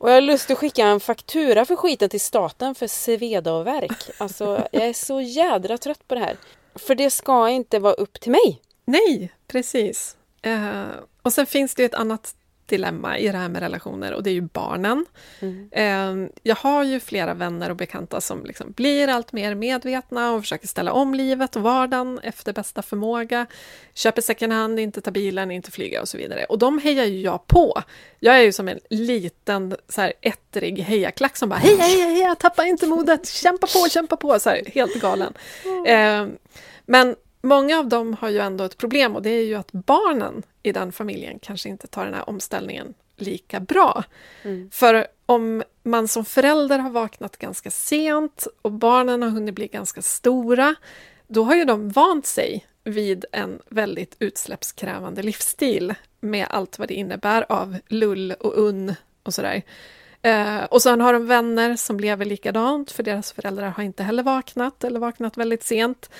Och jag har lust att skicka en faktura för skiten till staten för sveda och verk. Alltså, jag är så jädra trött på det här. För det ska inte vara upp till mig. Nej, precis. Uh, och sen finns det ju ett annat dilemma i det här med relationer och det är ju barnen. Eh, jag har ju flera vänner och bekanta som liksom blir allt mer medvetna och försöker ställa om livet och vardagen efter bästa förmåga. Köper second hand, inte ta bilen, inte flyga och så vidare. Och de hejar ju jag på. Jag är ju som en liten så här, ettrig hejaklack som bara heja, heja, heja, tappa inte modet, kämpa på, kämpa på, så här, helt galen. Eh, men många av dem har ju ändå ett problem och det är ju att barnen i den familjen kanske inte tar den här omställningen lika bra. Mm. För om man som förälder har vaknat ganska sent och barnen har hunnit bli ganska stora, då har ju de vant sig vid en väldigt utsläppskrävande livsstil med allt vad det innebär av lull och unn och sådär. Eh, och sen har de vänner som lever likadant, för deras föräldrar har inte heller vaknat eller vaknat väldigt sent.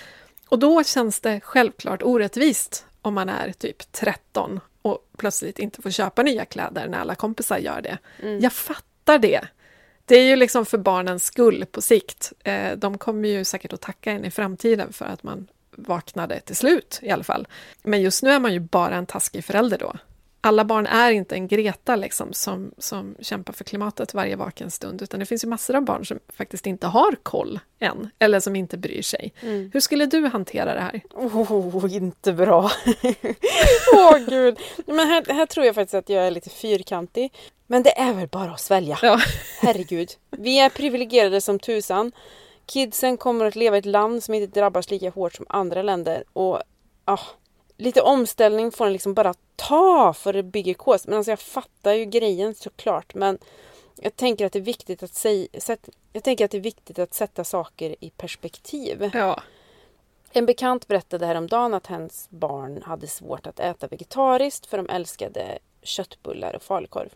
Och då känns det självklart orättvist om man är typ 13 och plötsligt inte får köpa nya kläder när alla kompisar gör det. Jag fattar det. Det är ju liksom för barnens skull på sikt. Eh, de kommer ju säkert att tacka en i framtiden för att man vaknade till slut i alla fall. Men just nu är man ju bara en taskig förälder då. Alla barn är inte en Greta liksom, som, som kämpar för klimatet varje vaken stund, utan det finns ju massor av barn som faktiskt inte har koll än, eller som inte bryr sig. Mm. Hur skulle du hantera det här? Oh, inte bra. [laughs] Åh gud. Men här, här tror jag faktiskt att jag är lite fyrkantig. Men det är väl bara att svälja. Ja. Herregud. Vi är privilegierade som tusan. Kidsen kommer att leva i ett land som inte drabbas lika hårt som andra länder. Och ah, lite omställning får en liksom bara ta för det bygger kås. Men alltså jag fattar ju grejen såklart. Men jag tänker att det är viktigt att sätt, jag tänker att det är viktigt att sätta saker i perspektiv. Ja. En bekant berättade häromdagen att hennes barn hade svårt att äta vegetariskt för de älskade köttbullar och falukorv.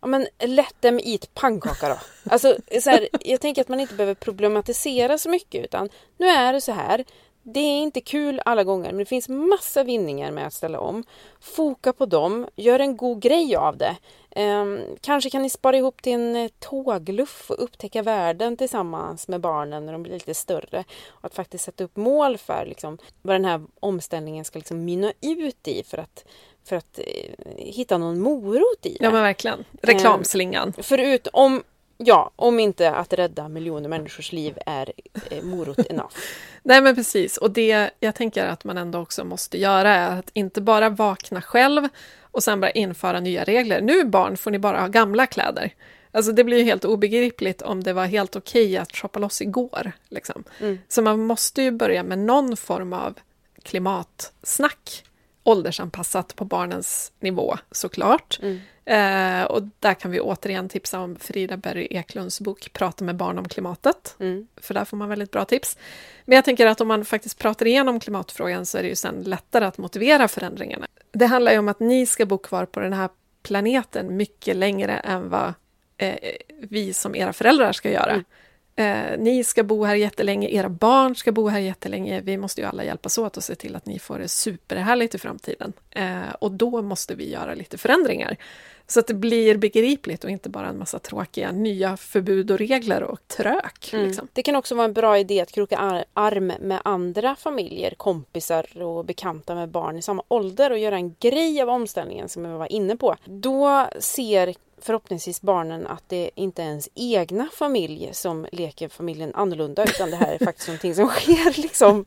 Ja men let them eat pannkaka då. Alltså, så här, jag tänker att man inte behöver problematisera så mycket utan nu är det så här. Det är inte kul alla gånger men det finns massa vinningar med att ställa om. Foka på dem, gör en god grej av det. Ehm, kanske kan ni spara ihop till en eh, tågluff och upptäcka världen tillsammans med barnen när de blir lite större. Och att faktiskt sätta upp mål för liksom, vad den här omställningen ska liksom mynna ut i för att, för att eh, hitta någon morot i det. ja, men verkligen. Reklamslingan. Förut om, ja, om inte att rädda miljoner människors liv är eh, morot enough. [laughs] Nej men precis, och det jag tänker att man ändå också måste göra är att inte bara vakna själv och sen bara införa nya regler. Nu barn får ni bara ha gamla kläder. Alltså det blir ju helt obegripligt om det var helt okej att shoppa loss igår. Liksom. Mm. Så man måste ju börja med någon form av klimatsnack åldersanpassat på barnens nivå såklart. Mm. Eh, och där kan vi återigen tipsa om Frida Berry Eklunds bok Prata med barn om klimatet. Mm. För där får man väldigt bra tips. Men jag tänker att om man faktiskt pratar igenom klimatfrågan så är det ju sen lättare att motivera förändringarna. Det handlar ju om att ni ska bo kvar på den här planeten mycket längre än vad eh, vi som era föräldrar ska göra. Mm. Eh, ni ska bo här jättelänge, era barn ska bo här jättelänge. Vi måste ju alla hjälpas åt och se till att ni får det superhärligt i framtiden. Eh, och då måste vi göra lite förändringar. Så att det blir begripligt och inte bara en massa tråkiga nya förbud och regler och trök. Mm. Liksom. Det kan också vara en bra idé att kroka ar- arm med andra familjer, kompisar och bekanta med barn i samma ålder och göra en grej av omställningen som jag var inne på. Då ser förhoppningsvis barnen att det inte är ens egna familj som leker familjen annorlunda utan det här är faktiskt [laughs] någonting som sker liksom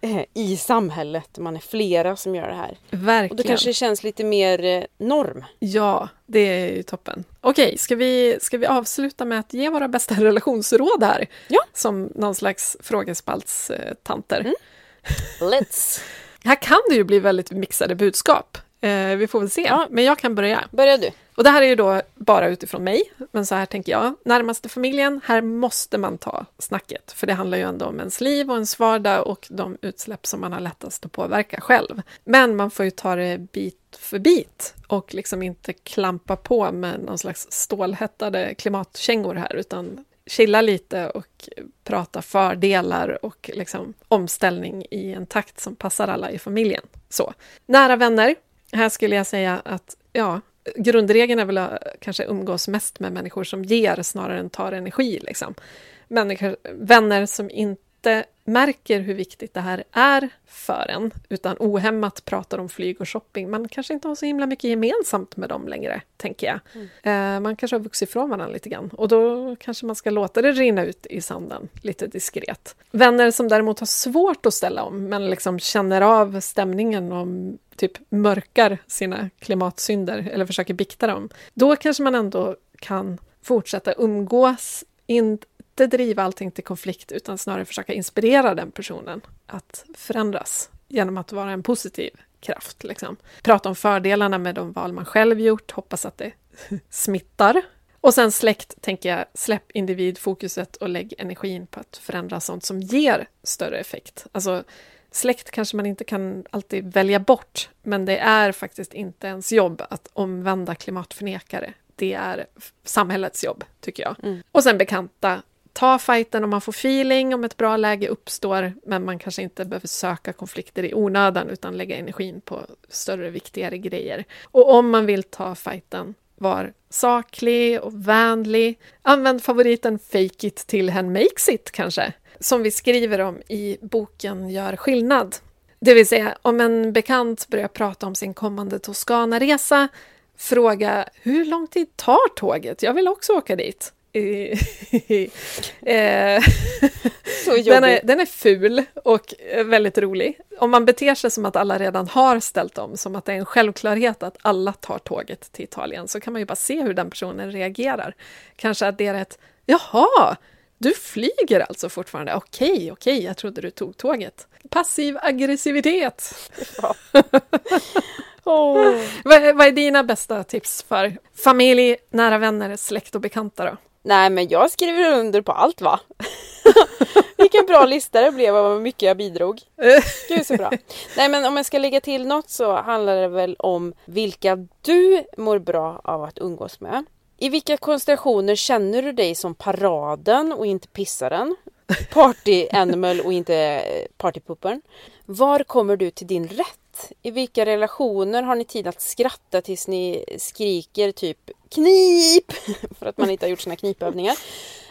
eh, i samhället. Man är flera som gör det här. Verkligen. Och då kanske det känns lite mer eh, norm. Ja, det är ju toppen. Okej, ska vi, ska vi avsluta med att ge våra bästa relationsråd här? Ja. Som någon slags frågespaltstanter. Mm. Let's! [laughs] Här kan det ju bli väldigt mixade budskap. Eh, vi får väl se, Ja. men jag kan börja. Börjar du? Och det här är ju då bara utifrån mig, men så här tänker jag. Närmaste familjen, här måste man ta snacket, för det handlar ju ändå om ens liv och ens vardag och de utsläpp som man har lättast att påverka själv. Men man får ju ta det bit för bit och liksom inte klampa på med någon slags stålhättade klimatkängor här, utan chilla lite och prata fördelar och liksom omställning i en takt som passar alla i familjen. Så. Nära vänner, här skulle jag säga att ja, grundregeln är väl att kanske umgås mest med människor som ger snarare än tar energi. Liksom. Människor, vänner som inte märker hur viktigt det här är för en, utan ohämmat pratar om flyg och shopping. Man kanske inte har så himla mycket gemensamt med dem längre, tänker jag. Eh, man kanske har vuxit ifrån varandra lite grann och då kanske man ska låta det rinna ut i sanden lite diskret. Vänner som däremot har svårt att ställa om, men liksom känner av stämningen och typ mörkar sina klimatsynder eller försöker bikta dem, då kanske man ändå kan fortsätta umgås, inte driva allting till konflikt utan snarare försöka inspirera den personen att förändras genom att vara en positiv kraft. Liksom. Prata om fördelarna med de val man själv gjort, hoppas att det [laughs] smittar. Och sen släkt, tänker jag, släpp individfokuset och lägg energin på att förändra sånt som ger större effekt. Alltså, släkt kanske man inte kan alltid välja bort, men det är faktiskt inte ens jobb att omvända klimatförnekare. Det är samhällets jobb, tycker jag. Mm. Och sen bekanta, ta fighten om man får feeling, om ett bra läge uppstår, men man kanske inte behöver söka konflikter i onödan, utan lägga energin på större, viktigare grejer. Och om man vill ta fighten, var saklig och vänlig. Använd favoriten fake it till hen makes it, kanske. Som vi skriver om i boken Gör skillnad. Det vill säga, om en bekant börjar prata om sin kommande Toscana-resa, fråga hur lång tid tar tåget? Jag vill också åka dit. [laughs] Eh, Så den, är, den är ful och eh, väldigt rolig. Om man beter sig som att alla redan har ställt om, som att det är en självklarhet att alla tar tåget till Italien, så kan man ju bara se hur den personen reagerar. Kanske att det är ett ”Jaha, du flyger alltså fortfarande? Okej, okej, jag trodde du tog tåget”. Passiv aggressivitet. [laughs] Åh. [laughs] Vad, är- vad är dina bästa tips för familj, nära vänner, släkt och bekanta då? Nej men jag skriver under på allt va? [laughs] Vilken bra lista det blev och vad mycket jag bidrog. Gud så bra. [laughs] Nej men om jag ska lägga till något så handlar det väl om vilka du mår bra av att umgås med. I vilka konstellationer känner du dig som paraden och inte pissaren? Party animal och inte eh, partypuppern? Var kommer du till din rätt? I vilka relationer har ni tid att skratta tills ni skriker typ knip [laughs] för att man inte har gjort sina knipövningar?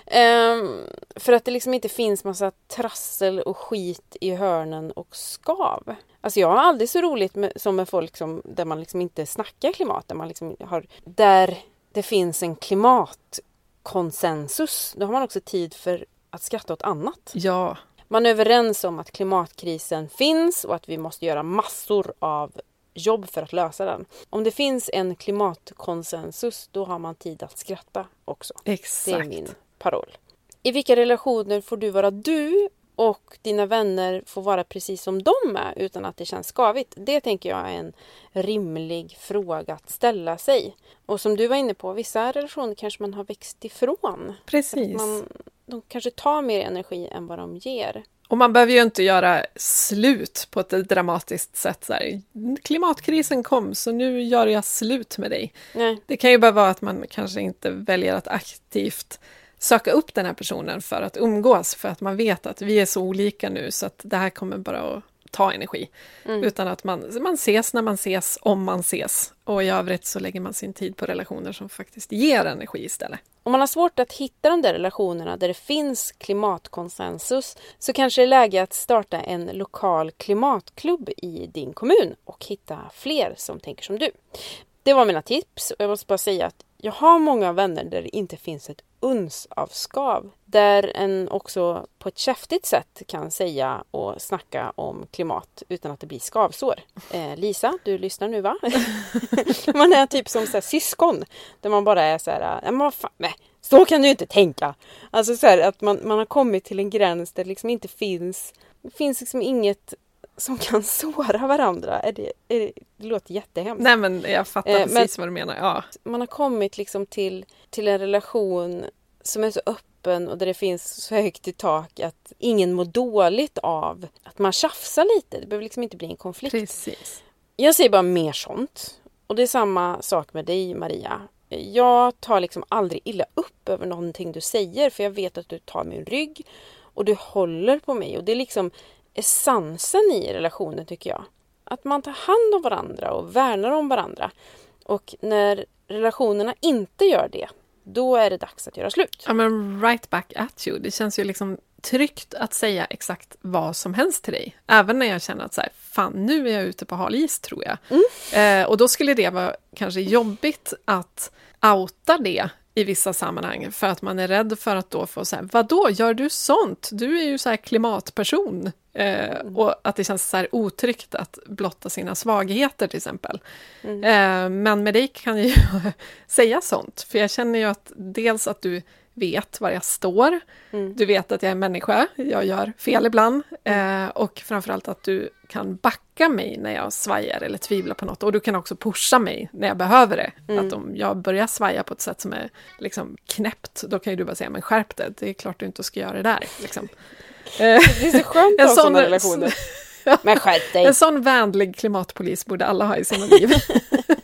Ehm, för att det liksom inte finns massa trassel och skit i hörnen och skav. Alltså jag har aldrig så roligt med, som med folk som, där man liksom inte snackar klimat. Där, man liksom har, där det finns en klimatkonsensus. Då har man också tid för att skratta åt annat. Ja, Man är överens om att klimatkrisen finns och att vi måste göra massor av jobb för att lösa den. Om det finns en klimatkonsensus då har man tid att skratta också. Det är exakt. min paroll. I vilka relationer får du vara du och dina vänner får vara precis som de är utan att det känns skavigt. Det tänker jag är en rimlig fråga att ställa sig. Och som du var inne på, vissa relationer kanske man har växt ifrån. Precis. Man, de kanske tar mer energi än vad de ger. Och man behöver ju inte göra slut på ett dramatiskt sätt. Så här, Klimatkrisen kom, så nu gör jag slut med dig. Nej. Det kan ju bara vara att man kanske inte väljer att aktivt söka upp den här personen för att umgås, för att man vet att vi är så olika nu så att det här kommer bara att ta energi. Mm. Utan att man, man ses när man ses, om man ses. Och i övrigt så lägger man sin tid på relationer som faktiskt ger energi istället. Om man har svårt att hitta de där relationerna där det finns klimatkonsensus så kanske det är läge att starta en lokal klimatklubb i din kommun och hitta fler som tänker som du. Det var mina tips och jag måste bara säga att jag har många vänner där det inte finns ett uns av skav. Där en också på ett käftigt sätt kan säga och snacka om klimat utan att det blir skavsår. [laughs] Eh, Lisa, du lyssnar nu va? [laughs] man är typ som så här, syskon. Där man bara är så här, men fan, nej, så kan du inte tänka. Alltså så här, att man, man har kommit till en gräns där det liksom inte finns, det finns liksom inget som kan [laughs] såra varandra. Är det, är det, det låter jättehemskt. Nej men jag fattar Eh, precis vad du menar. Ja. Man har kommit liksom till, till en relation som är så öppen och där det finns så högt i tak att ingen mår dåligt av att man tjafsar lite. Det behöver liksom inte bli en konflikt. Precis. Jag säger bara mer sånt. Och det är samma sak med dig Maria. Jag tar liksom aldrig illa upp över någonting du säger för jag vet att du tar min rygg och du håller på mig och det är liksom essensen i relationen tycker jag. Att man tar hand om varandra och värnar om varandra. Och när relationerna inte gör det, då är det dags att göra slut. Ja men right back at you. Det känns ju liksom tryggt att säga exakt vad som helst till dig. Även när jag känner att så här, fan nu är jag ute på hal is tror jag. Eh, och då skulle det vara kanske jobbigt att outa det i vissa sammanhang för att man är rädd för att då få säga vadå, gör du sånt? Du är ju så här klimatperson. Eh, och att det känns så här otryggt att blotta sina svagheter till exempel. Eh, men med dig kan jag ju [laughs] säga sånt, för jag känner ju att dels att du vet var jag står, du vet att jag är människa, jag gör fel ibland eh, och framförallt att du kan backa mig när jag svajar eller tvivlar på något och du kan också pusha mig när jag behöver det. Att om jag börjar svaja på ett sätt som är liksom knäppt, då kan ju du bara säga men skärp det, det är klart du inte ska göra det där. Liksom. [laughs] Det är så skönt att ha sådana relationer. [laughs] Men skärp dig! En sån vänlig klimatpolis borde alla ha i sina liv. [laughs]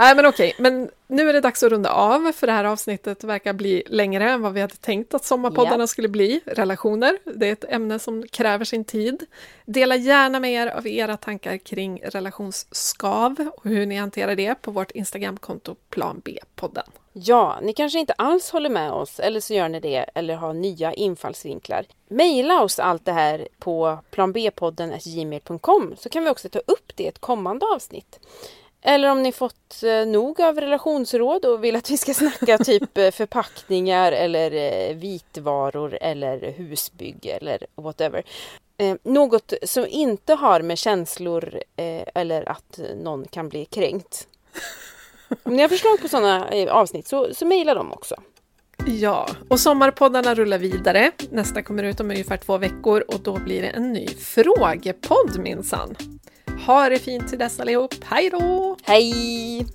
Nej men okej, men nu är det dags att runda av för det här avsnittet verkar bli längre än vad vi hade tänkt att sommarpoddarna Ja. skulle bli. Relationer, det är ett ämne som kräver sin tid. Dela gärna med er av era tankar kring relationsskav och hur ni hanterar det på vårt Instagramkonto Plan B-podden. Ja, ni kanske inte alls håller med oss eller så gör ni det eller har nya infallsvinklar. Maila oss allt det här på planbpodden gmail.com så kan vi också ta upp det i ett kommande avsnitt. Eller om ni fått eh, nog av relationsråd och vill att vi ska snacka [laughs] typ eh, förpackningar eller eh, vitvaror eller husbygge eller whatever. Något som inte har med känslor eller att någon kan bli kränkt. Om ni har förslag på sådana avsnitt så, så mejla dem också. Ja, och sommarpoddarna rullar vidare. Nästa kommer ut om ungefär två veckor och då blir det en ny frågepodd minsann. Ha det fint till dess allihop. Hej då! Hej!